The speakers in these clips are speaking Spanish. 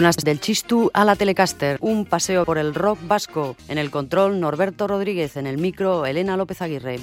Buenas del Chistu a la Telecaster, un paseo por el rock vasco. En el control Norberto Rodríguez, en el micro Elena López Aguirre.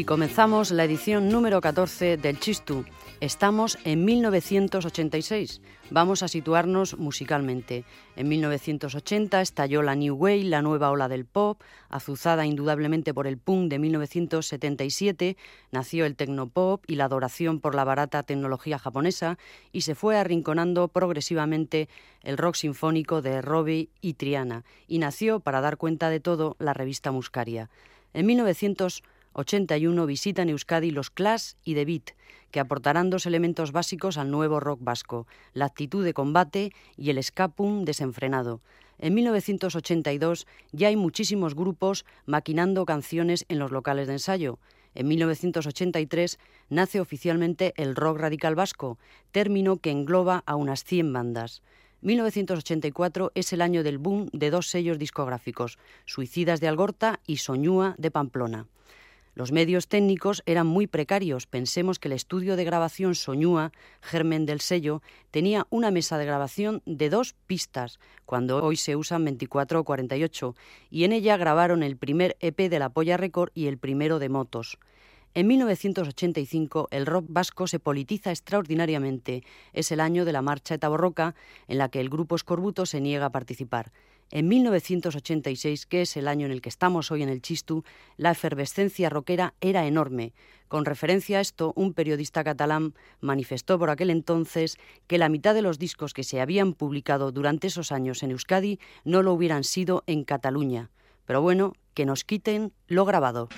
Y comenzamos la edición número 14 del Chistu. Estamos en 1986. Vamos a situarnos musicalmente. En 1980 estalló la New Wave, la nueva ola del pop, azuzada indudablemente por el punk de 1977, nació el tecnopop y la adoración por la barata tecnología japonesa y se fue arrinconando progresivamente el rock sinfónico de Robbie y Triana y nació, para dar cuenta de todo, la revista Muscaria. En 1981 visitan Euskadi los Clash y The Beat, que aportarán dos elementos básicos al nuevo rock vasco, la actitud de combate y el escapum desenfrenado. En 1982 ya hay muchísimos grupos maquinando canciones en los locales de ensayo. En 1983 nace oficialmente el rock radical vasco, término que engloba a unas 100 bandas. 1984 es el año del boom de dos sellos discográficos, Suicidas de Algorta y Soñúa de Pamplona. Los medios técnicos eran muy precarios. Pensemos que el estudio de grabación Soñúa, germen del sello, tenía una mesa de grabación de dos pistas, cuando hoy se usan 24 o 48, y en ella grabaron el primer EP de la Polla Record y el primero de Motos. En 1985 el rock vasco se politiza extraordinariamente. Es el año de la marcha Etaborroca, en la que el grupo Escorbuto se niega a participar. En 1986, que es el año en el que estamos hoy en el Chistu, la efervescencia rockera era enorme. Con referencia a esto, un periodista catalán manifestó por aquel entonces que la mitad de los discos que se habían publicado durante esos años en Euskadi no lo hubieran sido en Cataluña. Pero bueno, que nos quiten lo grabado.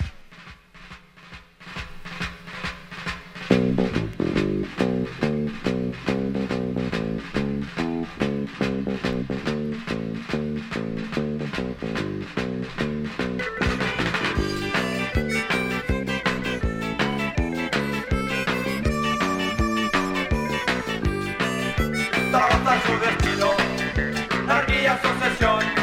asociación.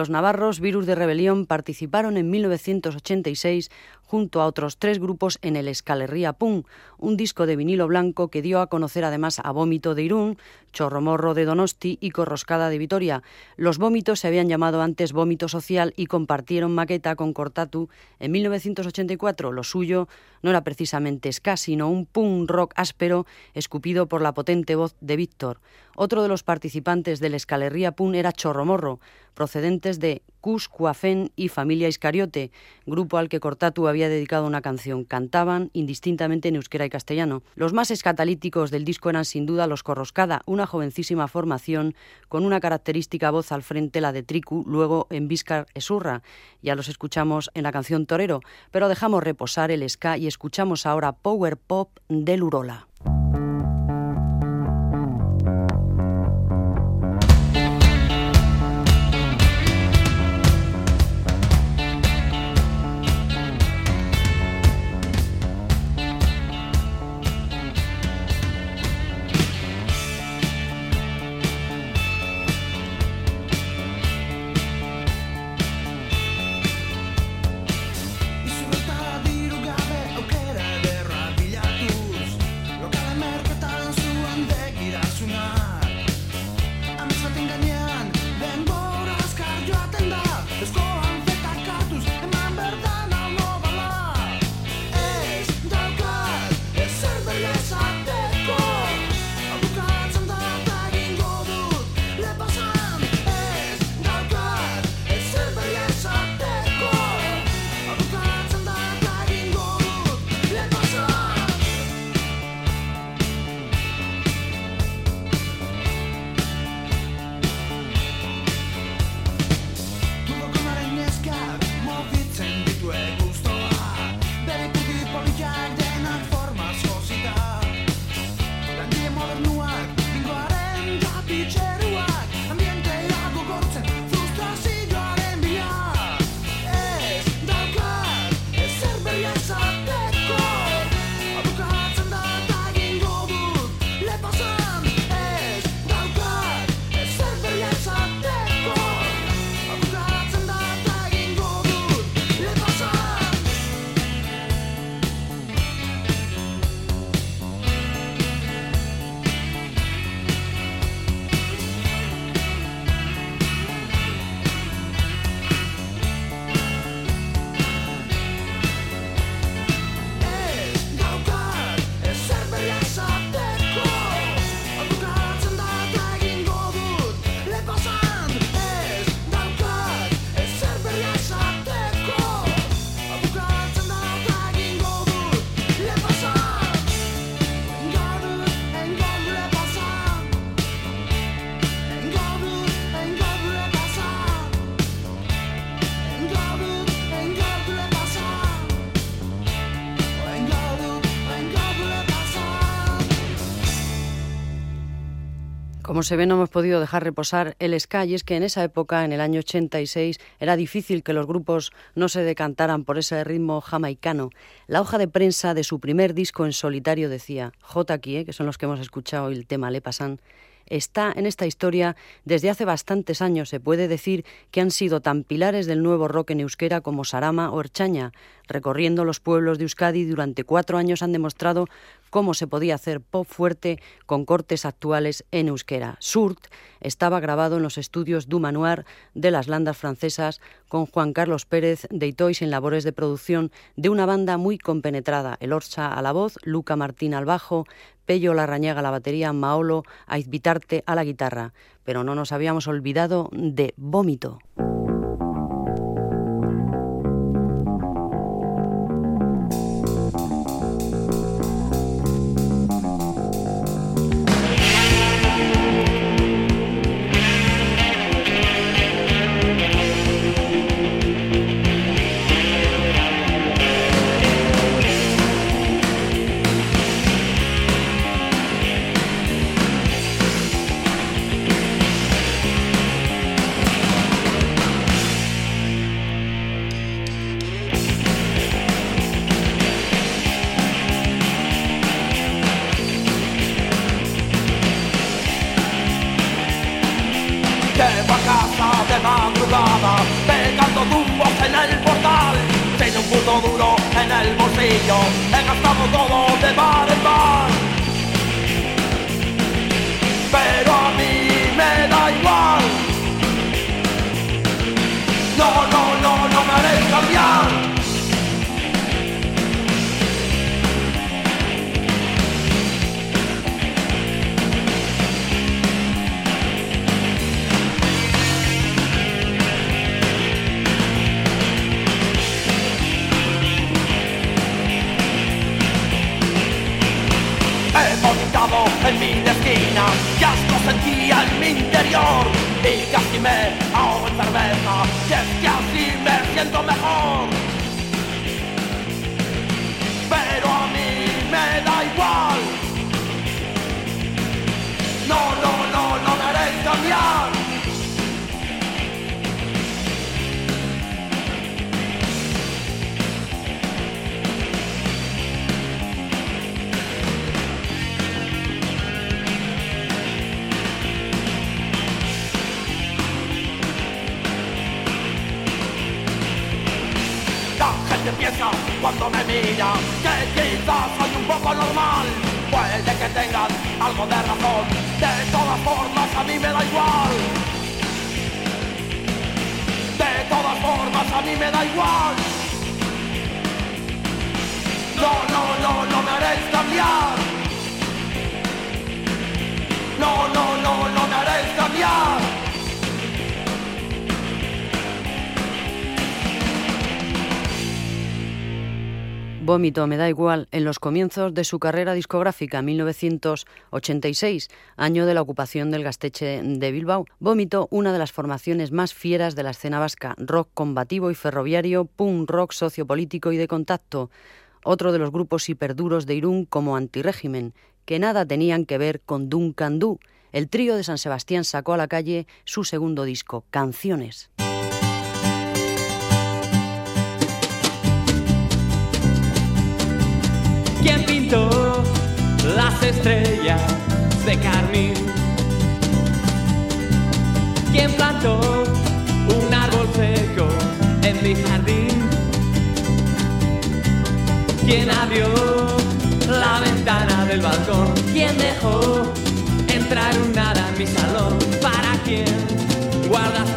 Los navarros Virus de Rebelión participaron en 1986 junto a otros tres grupos en el Escalerría Pum, un disco de vinilo blanco que dio a conocer además a Vómito de Irún, Chorromorro de Donosti y Corroscada de Vitoria. Los Vómitos se habían llamado antes Vómito Social y compartieron maqueta con Cortatu en 1984. Lo suyo no era precisamente ska, sino un punk rock áspero escupido por la potente voz de Víctor. Otro de los participantes del Escalerría Pun era Chorromorro, procedentes de Cus, Cuafén y Familia Iscariote, grupo al que Cortatu había dedicado una canción. Cantaban indistintamente en euskera y castellano. Los más escatalíticos del disco eran sin duda los Corroscada, una jovencísima formación con una característica voz al frente, la de Tricu, luego en Vizcar Esurra. Ya los escuchamos en la canción Torero, pero dejamos reposar el ska y escuchamos ahora Power Pop del Urola. Se ve, no hemos podido dejar reposar el ska y es que en esa época, en el año 86, era difícil que los grupos no se decantaran por ese ritmo jamaicano. La hoja de prensa de su primer disco en solitario decía, J. Kie, que son los que hemos escuchado el tema Le Pasan, está en esta historia desde hace bastantes años. Se puede decir que han sido tan pilares del nuevo rock en euskera como Sarama o Erchaña. Recorriendo los pueblos de Euskadi durante cuatro años han demostrado cómo se podía hacer pop fuerte con cortes actuales en euskera. Surt estaba grabado en los estudios du Manoir de las Landas francesas con Juan Carlos Pérez de Itois en labores de producción de una banda muy compenetrada, el Orcha a la voz, Luca Martín al bajo, Pello Larrañaga a la batería, Maolo Aizbitarte a la guitarra. Pero no nos habíamos olvidado de Vómito. Vómito, me da igual, en los comienzos de su carrera discográfica, 1986, año de la ocupación del Gasteche de Bilbao. Vómito, una de las formaciones más fieras de la escena vasca, rock combativo y ferroviario, punk rock sociopolítico y de contacto. Otro de los grupos hiperduros de Irún como antirégimen, que nada tenían que ver con Duncan Du. El trío de San Sebastián sacó a la calle su segundo disco, Canciones. Estrellas de carmín? ¿Quién plantó un árbol seco en mi jardín? ¿Quién abrió la ventana del balcón? ¿Quién dejó entrar un nada en mi salón? ¿Para quién guardas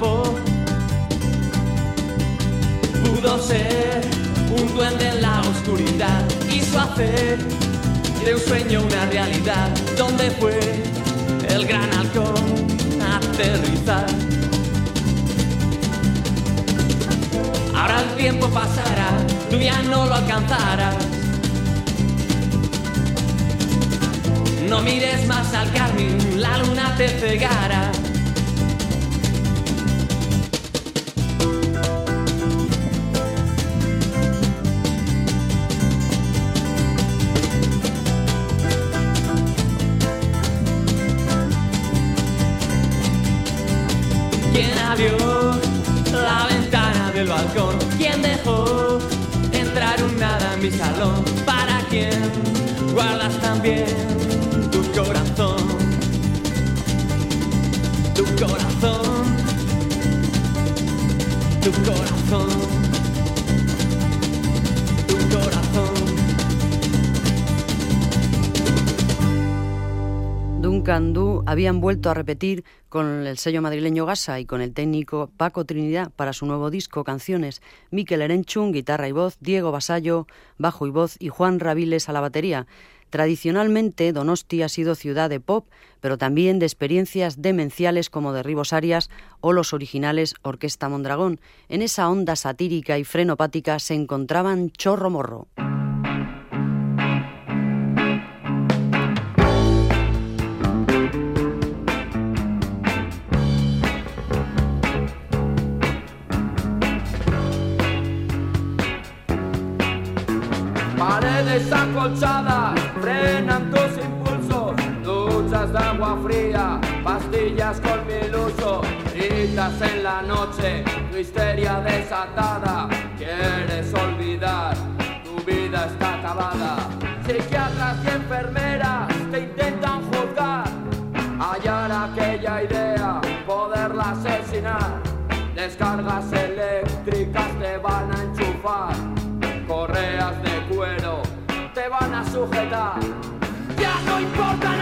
Pudo ser un duende en la oscuridad, hizo hacer de un sueño una realidad. ¿Dónde fue el gran halcón aterrizar? Ahora el tiempo pasará, tú ya no lo alcanzarás. No mires más al carmín, la luna te cegará. Abrió la ventana del balcón? ¿Quién dejó entrar un nada en mi salón? ¿Para quién guardas también tu corazón? Tu corazón, tu corazón, Duncan Du habían vuelto a repetir con el sello madrileño Gasa y con el técnico Paco Trinidad para su nuevo disco Canciones, Miquel Erenchun, guitarra y voz, Diego Basallo, bajo y voz y Juan Rabiles a la batería. Tradicionalmente, Donosti ha sido ciudad de pop, pero también de experiencias demenciales como Derribos Arias o los originales Orquesta Mondragón. En esa onda satírica y frenopática se encontraban Chorro Morro. Paredes acolchadas frenan tus impulsos, duchas de agua fría, pastillas con mil usos Gritas en la noche, tu histeria desatada. Quieres olvidar, tu vida está acabada. Psiquiatras y enfermeras te intentan juzgar. Hallar aquella idea, poderla asesinar. Descargas eléctricas te van a enchufar. Te van a sujetar. Ya no importa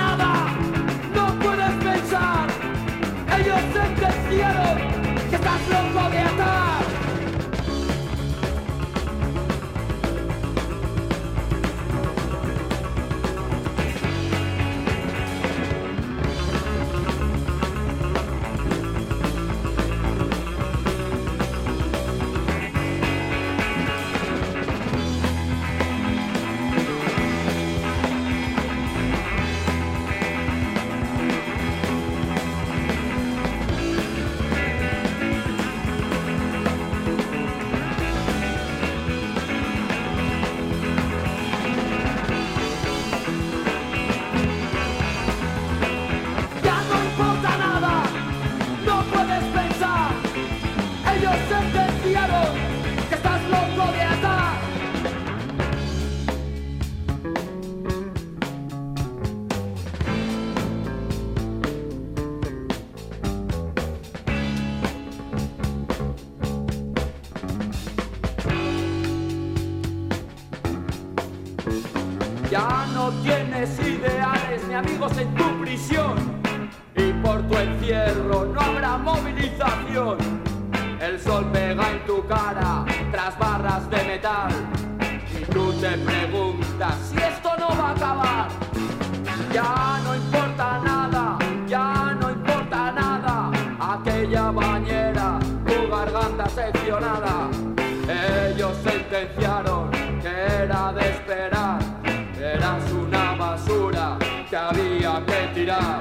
que había que tirar.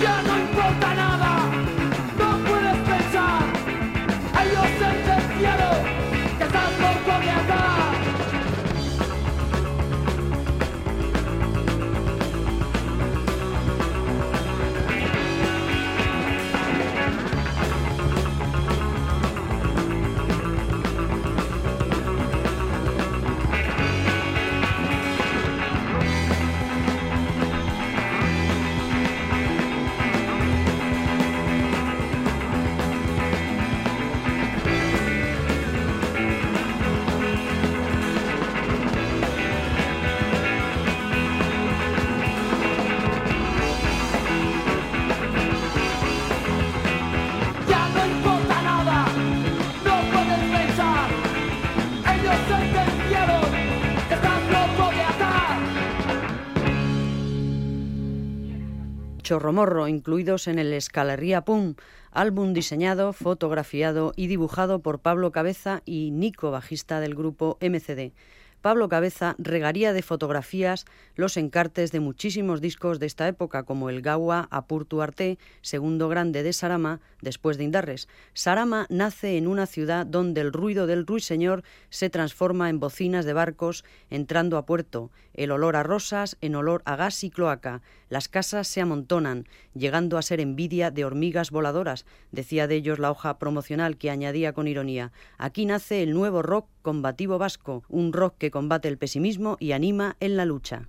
Ya no importa nada, Chorromorro, incluidos en el Escalería Pum, álbum diseñado, fotografiado y dibujado por Pablo Cabeza y Nico, bajista del grupo MCD. Pablo Cabeza regaría de fotografías los encartes de muchísimos discos de esta época, como el Gawa Apurtu Arte, segundo grande de Sarama, después de Indarres. Sarama nace en una ciudad donde el ruido del ruiseñor se transforma en bocinas de barcos entrando a puerto, el olor a rosas en olor a gas y cloaca. Las casas se amontonan, llegando a ser envidia de hormigas voladoras, decía de ellos la hoja promocional que añadía con ironía. Aquí nace el nuevo rock combativo vasco, un rock que combate el pesimismo y anima en la lucha.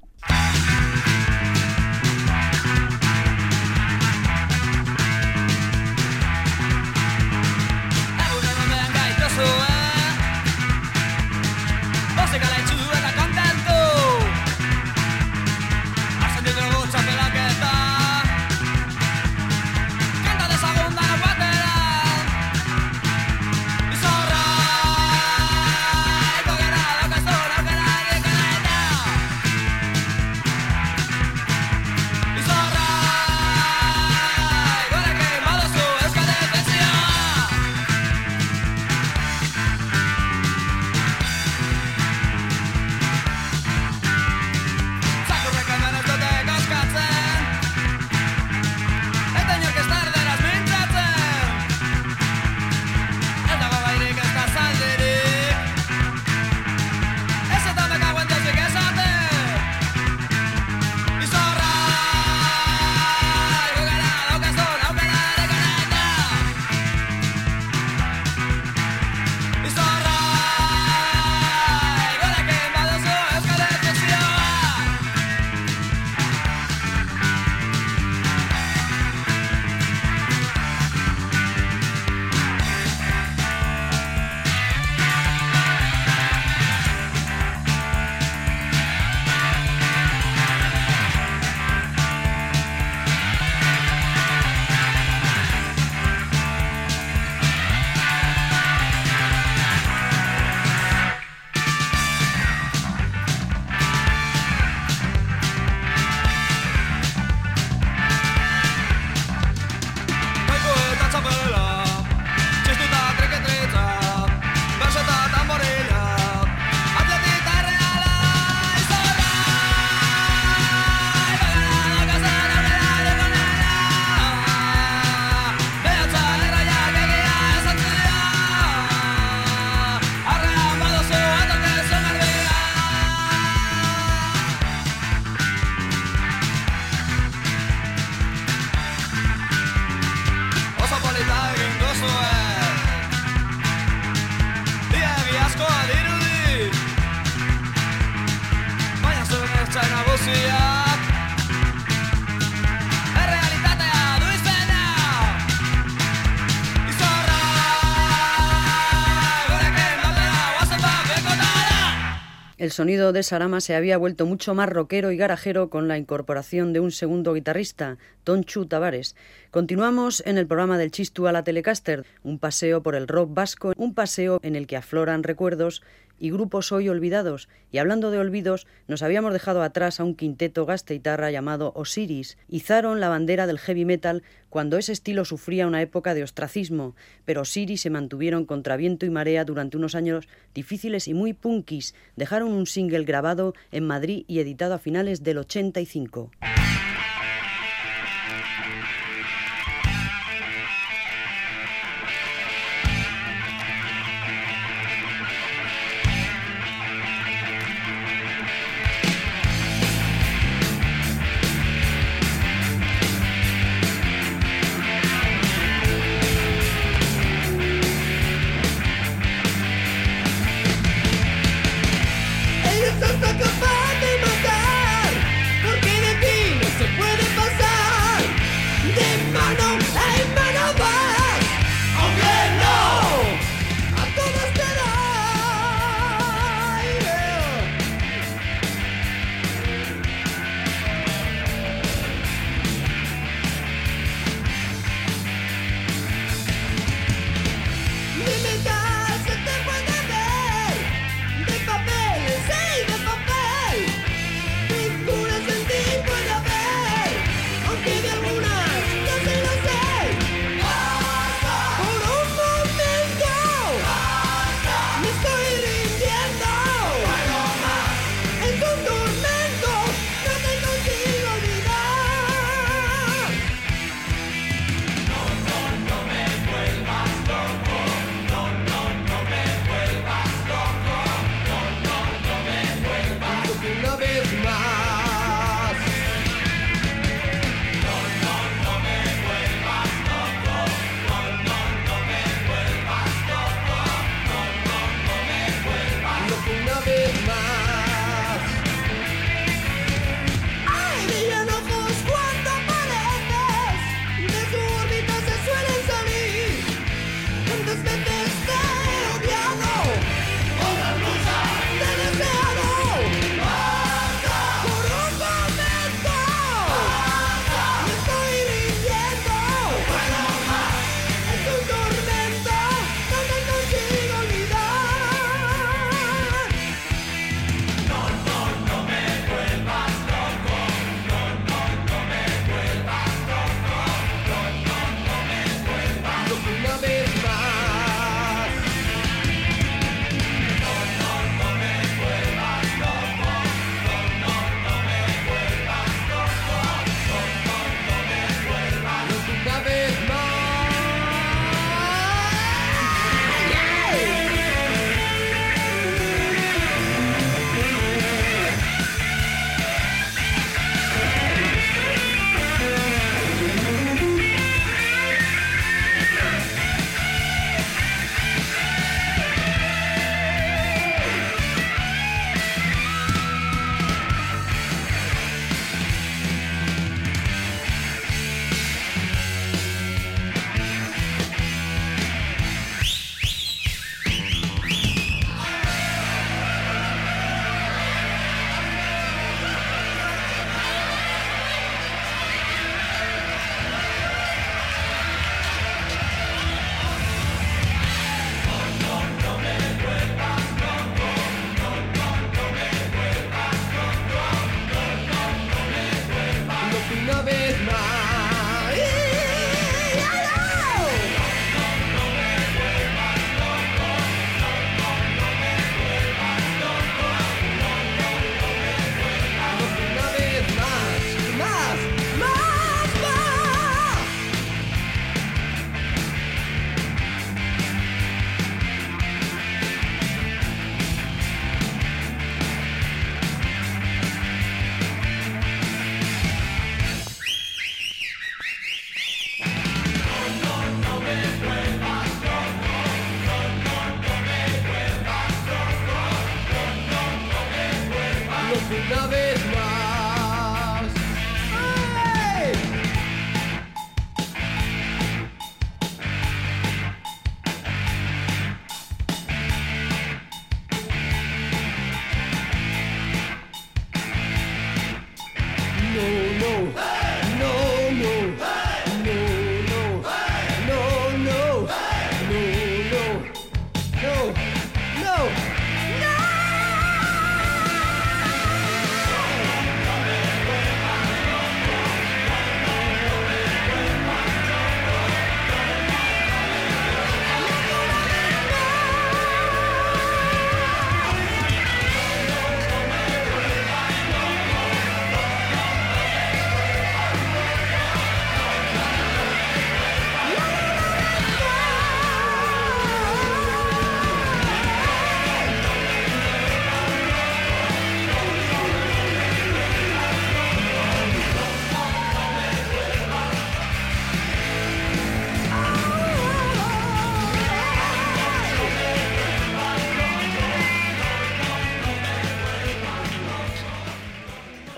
El sonido de Sarama se había vuelto mucho más rockero y garajero con la incorporación de un segundo guitarrista, Tonchu Tavares. Continuamos en el programa del Chistu a la Telecaster, un paseo por el rock vasco, un paseo en el que afloran recuerdos y grupos hoy olvidados. Y hablando de olvidos, nos habíamos dejado atrás a un quinteto gasteiztarra llamado Osiris. Izaron la bandera del heavy metal cuando ese estilo sufría una época de ostracismo, pero Osiris se mantuvieron contra viento y marea durante unos años difíciles y muy punkis. Dejaron un single grabado en Madrid y editado a finales del 85.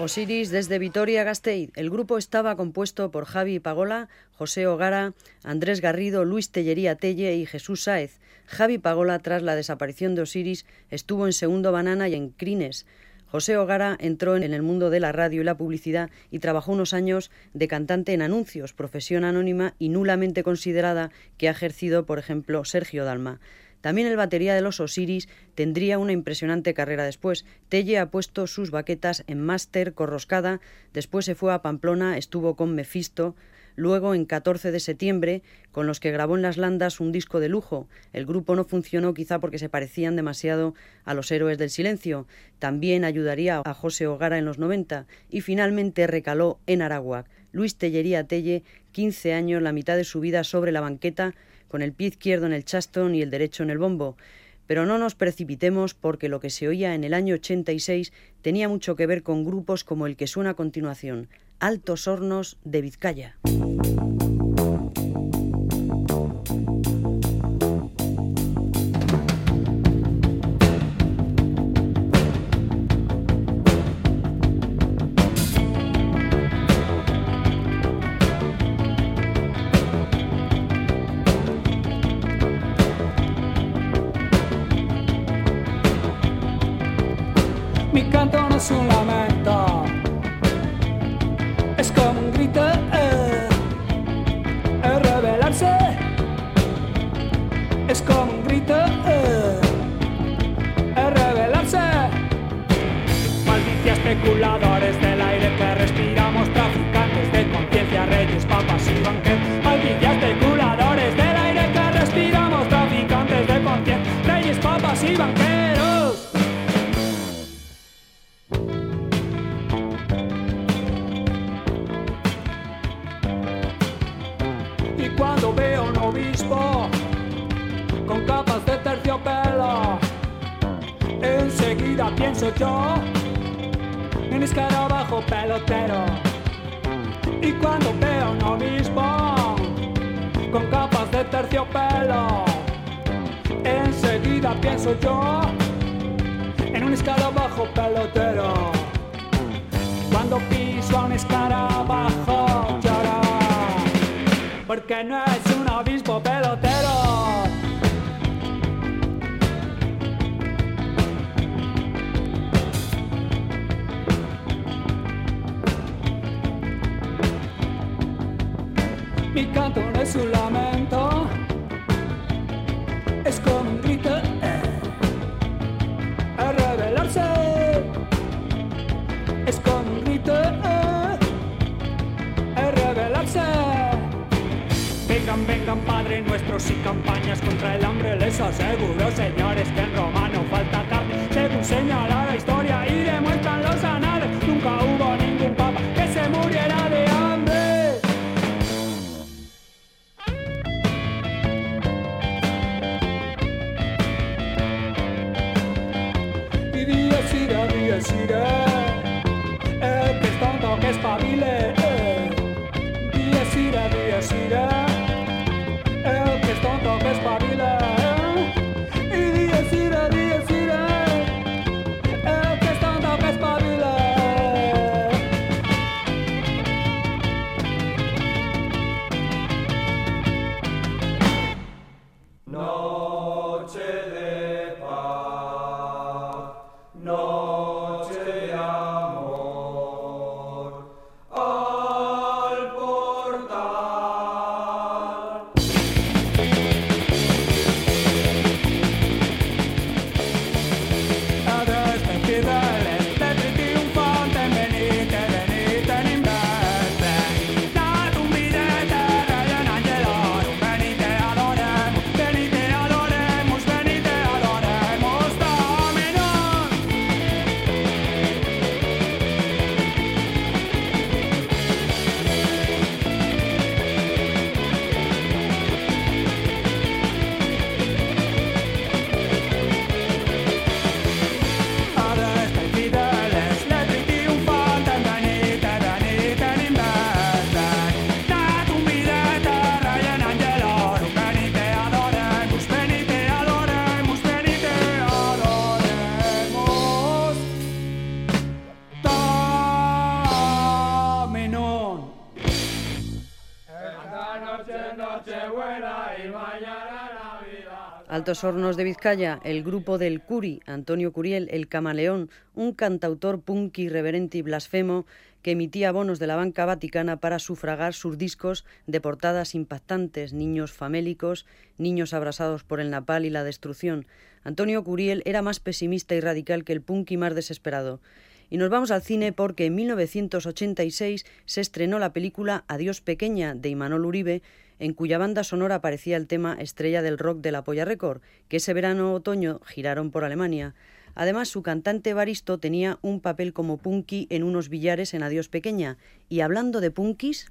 Osiris desde Vitoria-Gasteiz. El grupo estaba compuesto por Javi Pagola, José Ogara, Andrés Garrido, Luis Tellería Telle y Jesús Sáez. Javi Pagola, tras la desaparición de Osiris, estuvo en Segundo Banana y en Crines. José Ogara entró en el mundo de la radio y la publicidad y trabajó unos años de cantante en anuncios, profesión anónima y nulamente considerada que ha ejercido, por ejemplo, Sergio Dalma. También el batería de los Osiris tendría una impresionante carrera después. Telle ha puesto sus baquetas en Máster Corroscada, después se fue a Pamplona, estuvo con Mefisto, luego en 14 de septiembre, con los que grabó en las landas un disco de lujo. El grupo no funcionó quizá porque se parecían demasiado a los héroes del silencio. También ayudaría a José Ogara en los 90 y finalmente recaló en Arawak. Luis Tellería Telle, 15 años, la mitad de su vida sobre la banqueta, con el pie izquierdo en el chaston y el derecho en el bombo. Pero no nos precipitemos porque lo que se oía en el año 86 tenía mucho que ver con grupos como el que suena a continuación, Altos Hornos de Vizcaya. calculada. Altos Hornos de Vizcaya, el grupo del Curi, Antonio Curiel, el Camaleón, un cantautor punk irreverente y blasfemo que emitía bonos de la banca vaticana para sufragar sus discos de portadas impactantes, niños famélicos, niños abrasados por el napal y la destrucción. Antonio Curiel era más pesimista y radical que el punk más desesperado. Y nos vamos al cine porque en 1986 se estrenó la película Adiós Pequeña de Imanol Uribe, en cuya banda sonora aparecía el tema estrella del rock de la Polla Record, que ese verano-otoño giraron por Alemania. Además, su cantante Baristo tenía un papel como punky en unos billares en Adiós Pequeña. Y hablando de punkis...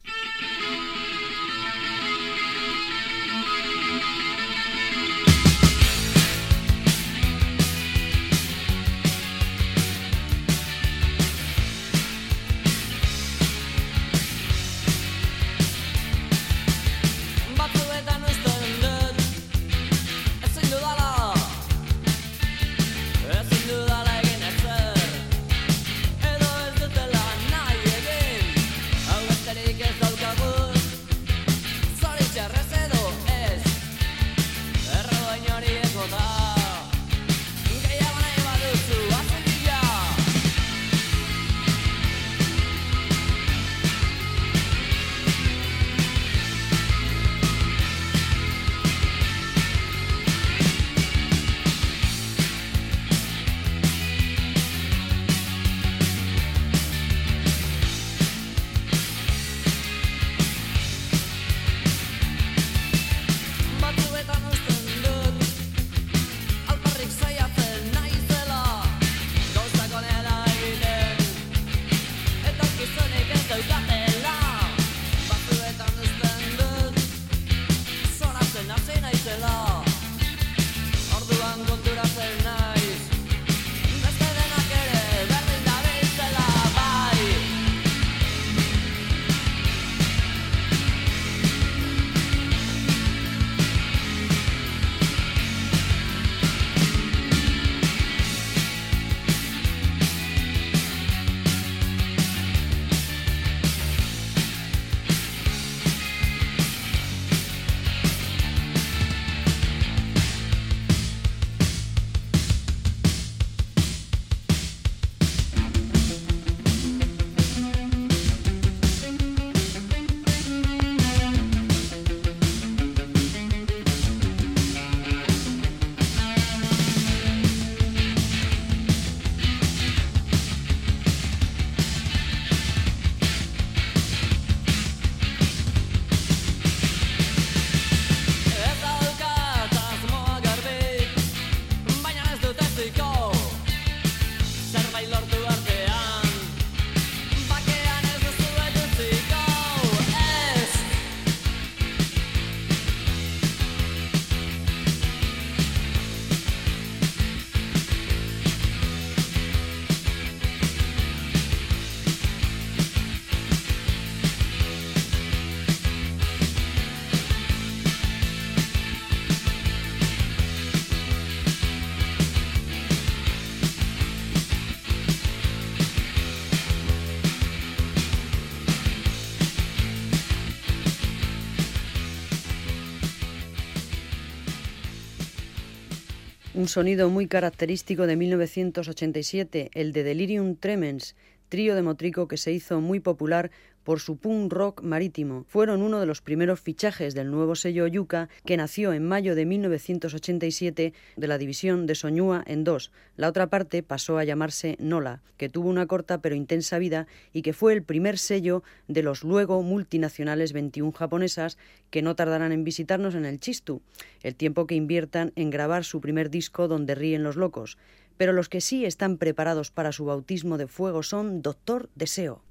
Un sonido muy característico de 1987, el de Delirium Tremens, trío de Motrico que se hizo muy popular por su punk rock marítimo. Fueron uno de los primeros fichajes del nuevo sello Yuca, que nació en mayo de 1987 de la división de Soñúa en dos. La otra parte pasó a llamarse Nola, que tuvo una corta pero intensa vida y que fue el primer sello de los luego multinacionales 21 japonesas que no tardarán en visitarnos en el Chistu, el tiempo que inviertan en grabar su primer disco donde ríen los locos. Pero los que sí están preparados para su bautismo de fuego son Doctor Deseo.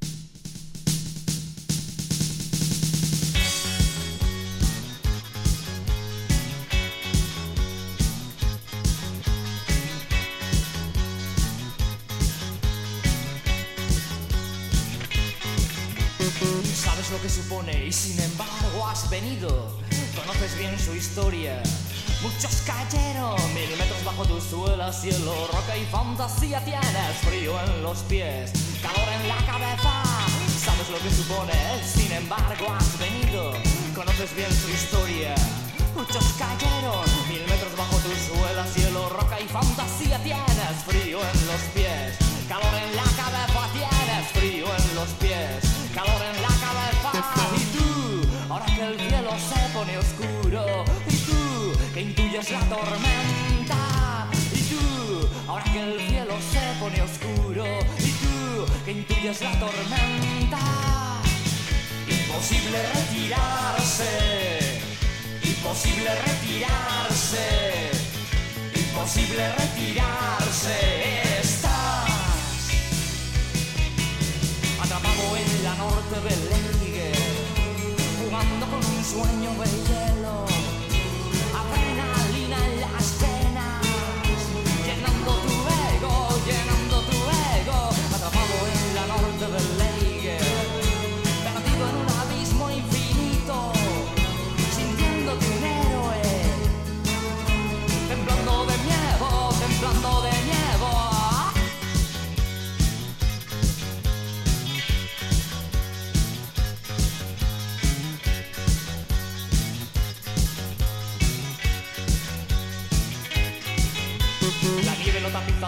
y sin embargo has venido. Conoces bien su historia. Muchos cayeron mil metros bajo tu suela, cielo, roca y fantasía. Tienes frío en los pies, calor en la cabeza. Sabes lo que supone, sin embargo has venido. Conoces bien su historia. Muchos cayeron mil metros bajo tu suela, cielo, roca y fantasía. Tienes frío en es la tormenta. Y tú, ahora que el cielo se pone oscuro. Y tú, que intuyes la tormenta. Imposible retirarse. Imposible retirarse. Imposible retirarse. Estás atrapado en la norte de Belén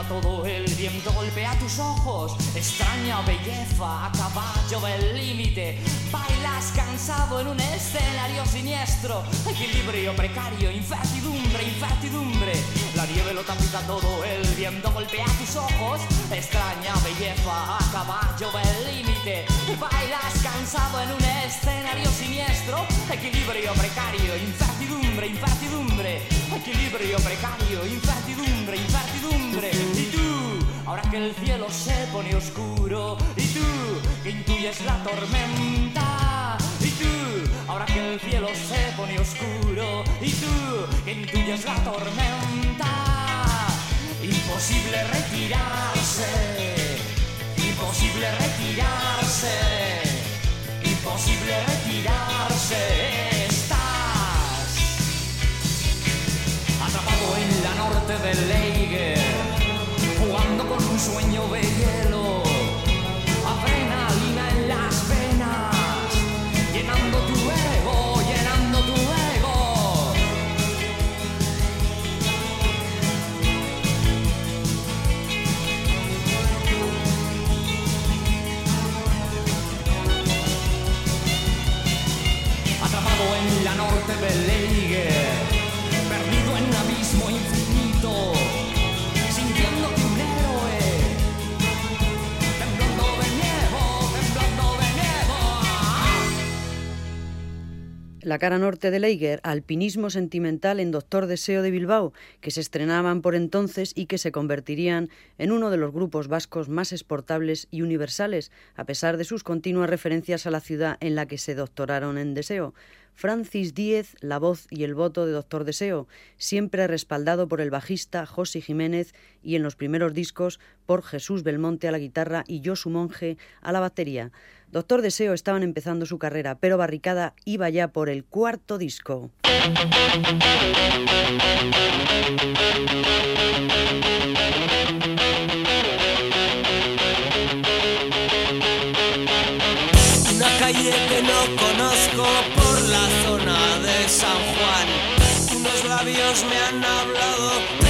todo, el viento golpea tus ojos. Extraña belleza a caballo del límite. Bailas cansado en un escenario siniestro. Equilibrio precario, incertidumbre, incertidumbre. La nieve lo tapiza todo, el viento golpea tus ojos. Extraña belleza a caballo del límite. Bailas cansado en un escenario siniestro. Equilibrio precario, incertidumbre, incertidumbre. Equilibrio precario, incertidumbre, incertidumbre. Y tú, ahora que el cielo se pone oscuro. Y tú, que intuyes la tormenta. Y tú, ahora que el cielo se pone oscuro. Y tú, que intuyes la tormenta. Imposible retirarse. Imposible retirarse. Imposible retirarse. Leiger, jugando con un sueño de hielo, adrenalina en las venas, llenando tu ego, llenando tu ego. Atrapado en la norte del La cara norte de Leiger, alpinismo sentimental en Doctor Deseo de Bilbao, que se estrenaban por entonces y que se convertirían en uno de los grupos vascos más exportables y universales, a pesar de sus continuas referencias a la ciudad en la que se doctoraron en Deseo. Francis Díez, la voz y el voto de Doctor Deseo, siempre respaldado por el bajista José Jiménez y en los primeros discos por Jesús Belmonte a la guitarra y Josu Monge a la batería. Doctor Deseo estaban empezando su carrera, pero Barricada iba ya por el cuarto disco. Una calle que no conozco por la zona de San Juan. Unos labios me han hablado,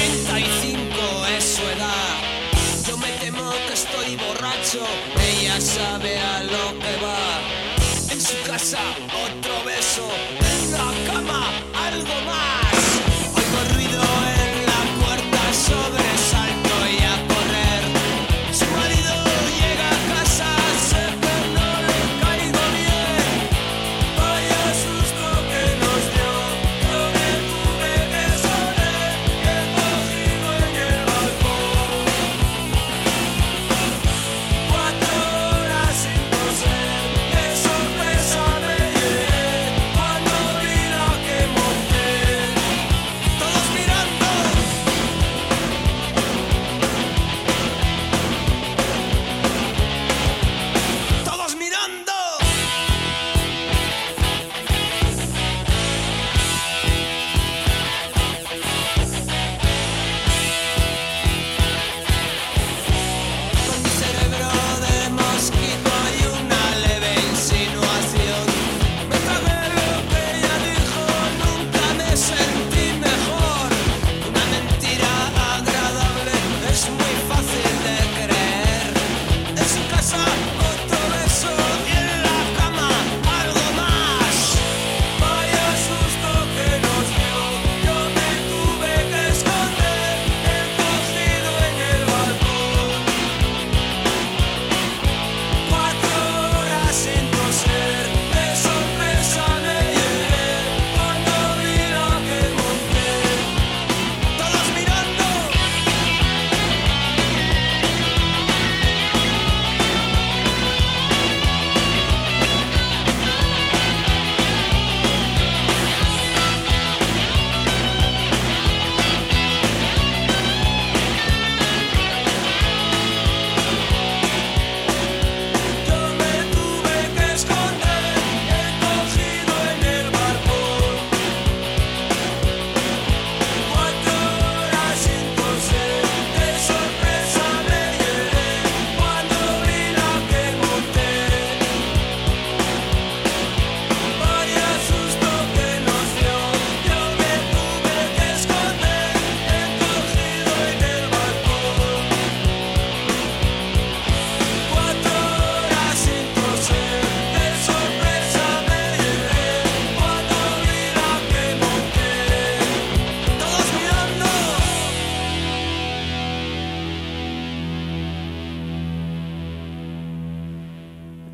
ella sabe a lo que va. En su casa, otro beso, en la cama,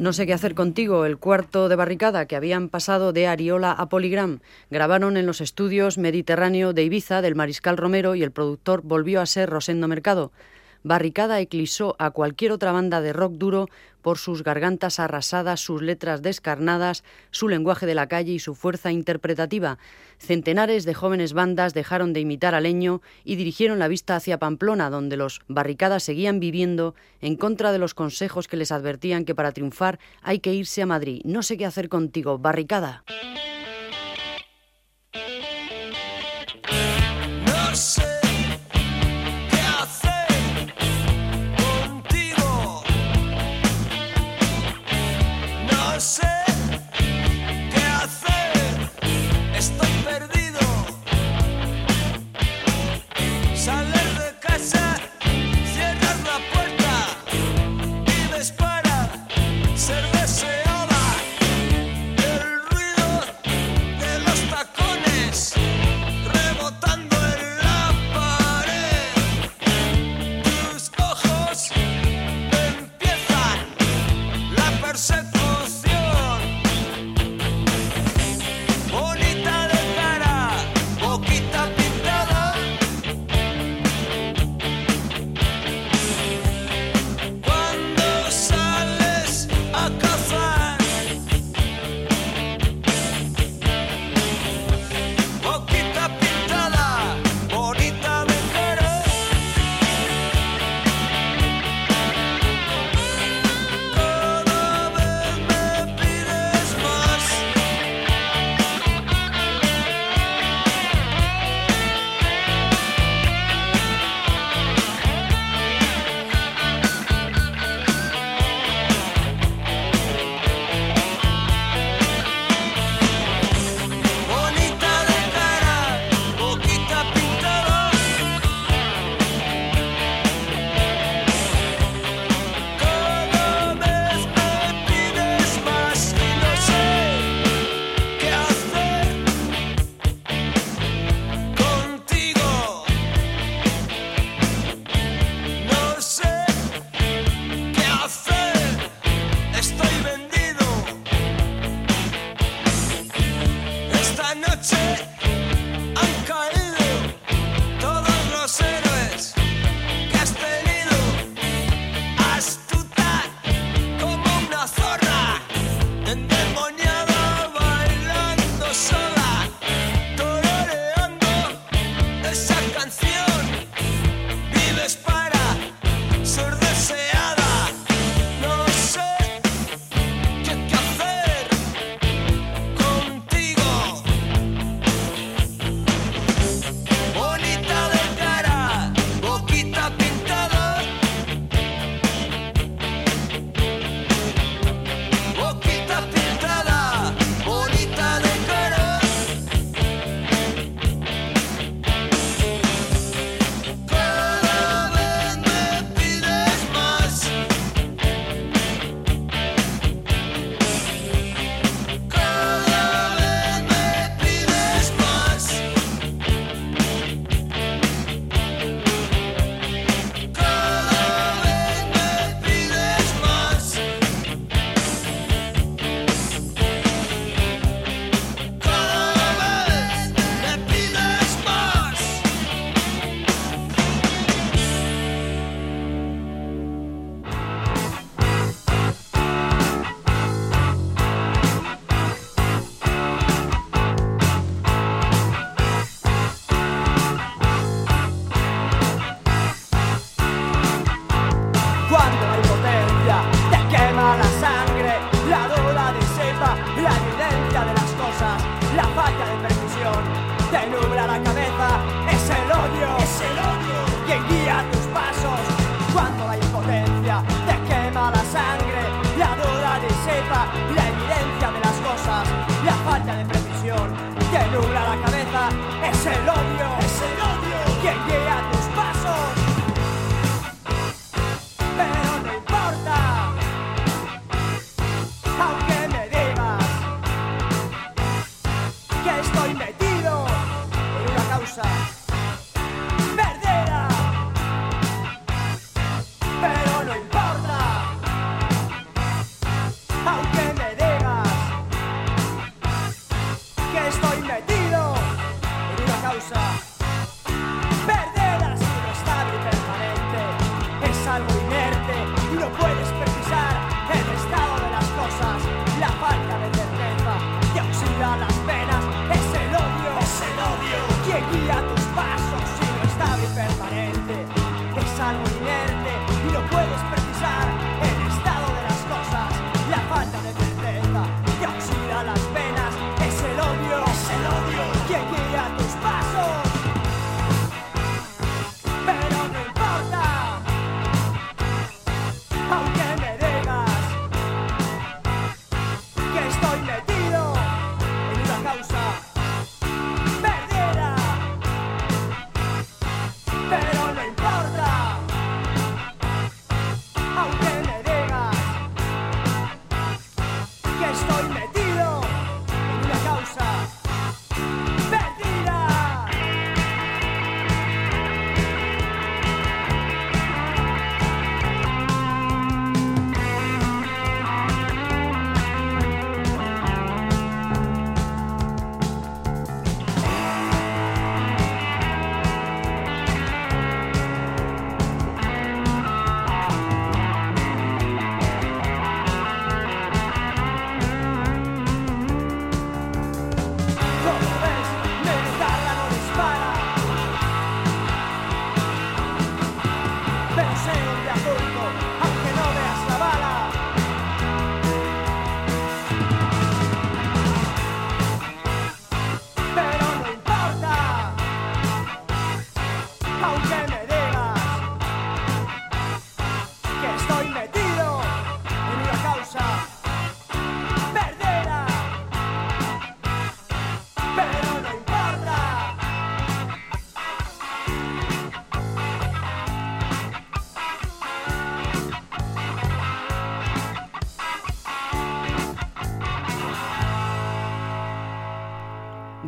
No sé qué hacer contigo, el cuarto de barricada que habían pasado de Ariola a Poligram. Grabaron en los estudios Mediterráneo de Ibiza del Mariscal Romero y el productor volvió a ser Rosendo Mercado. Barricada eclipsó a cualquier otra banda de rock duro por sus gargantas arrasadas, sus letras descarnadas, su lenguaje de la calle y su fuerza interpretativa. Centenares de jóvenes bandas dejaron de imitar a Leño y dirigieron la vista hacia Pamplona, donde los barricadas seguían viviendo en contra de los consejos que les advertían que para triunfar hay que irse a Madrid. No sé qué hacer contigo, barricada.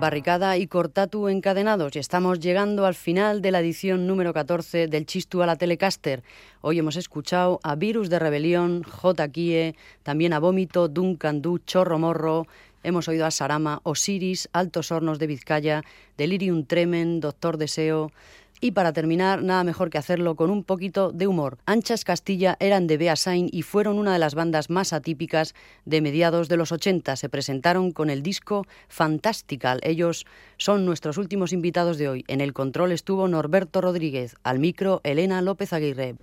Barricada y Cortatu encadenados y estamos llegando al final de la edición número 14 del Chistu a la Telecaster. Hoy hemos escuchado a Virus de Rebelión, J. Kie, también a Vómito, Duncan Du, Chorro Morro, hemos oído a Sarama, Osiris, Altos Hornos de Vizcaya, Delirium Tremen, Doctor Deseo, y para terminar, nada mejor que hacerlo con un poquito de humor. Anchas Castilla eran de Beasain y fueron una de las bandas más atípicas de mediados de los 80. Se presentaron con el disco Fantastical. Ellos son nuestros últimos invitados de hoy. En el control estuvo Norberto Rodríguez, al micro Elena López Aguirre.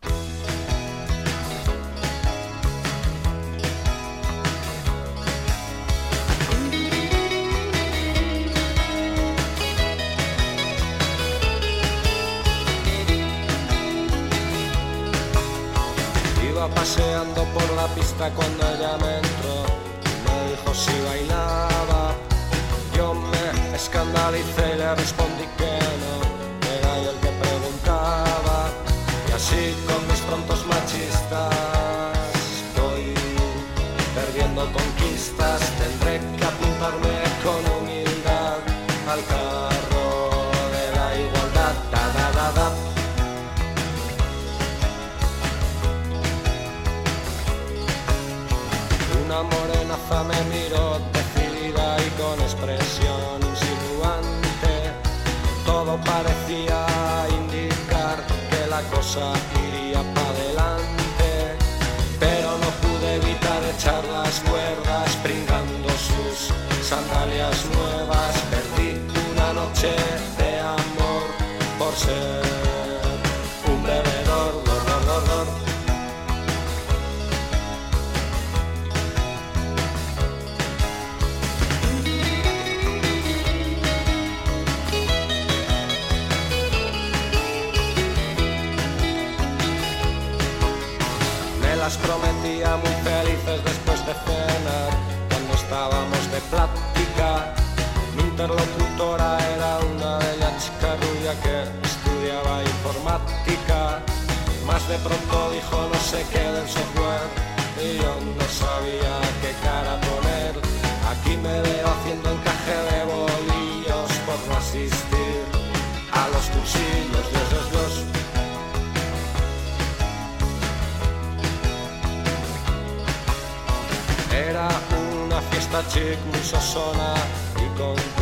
Por la pista cuando ella me entró. Me dijo si bailaba. Yo me escandalicé y le respondí por sé qué del software y yo no sabía qué cara poner. Aquí me veo haciendo encaje de bolillos por no asistir a los cursillos, Dios, Dios, Dios. Era una fiesta chic muy sosona y con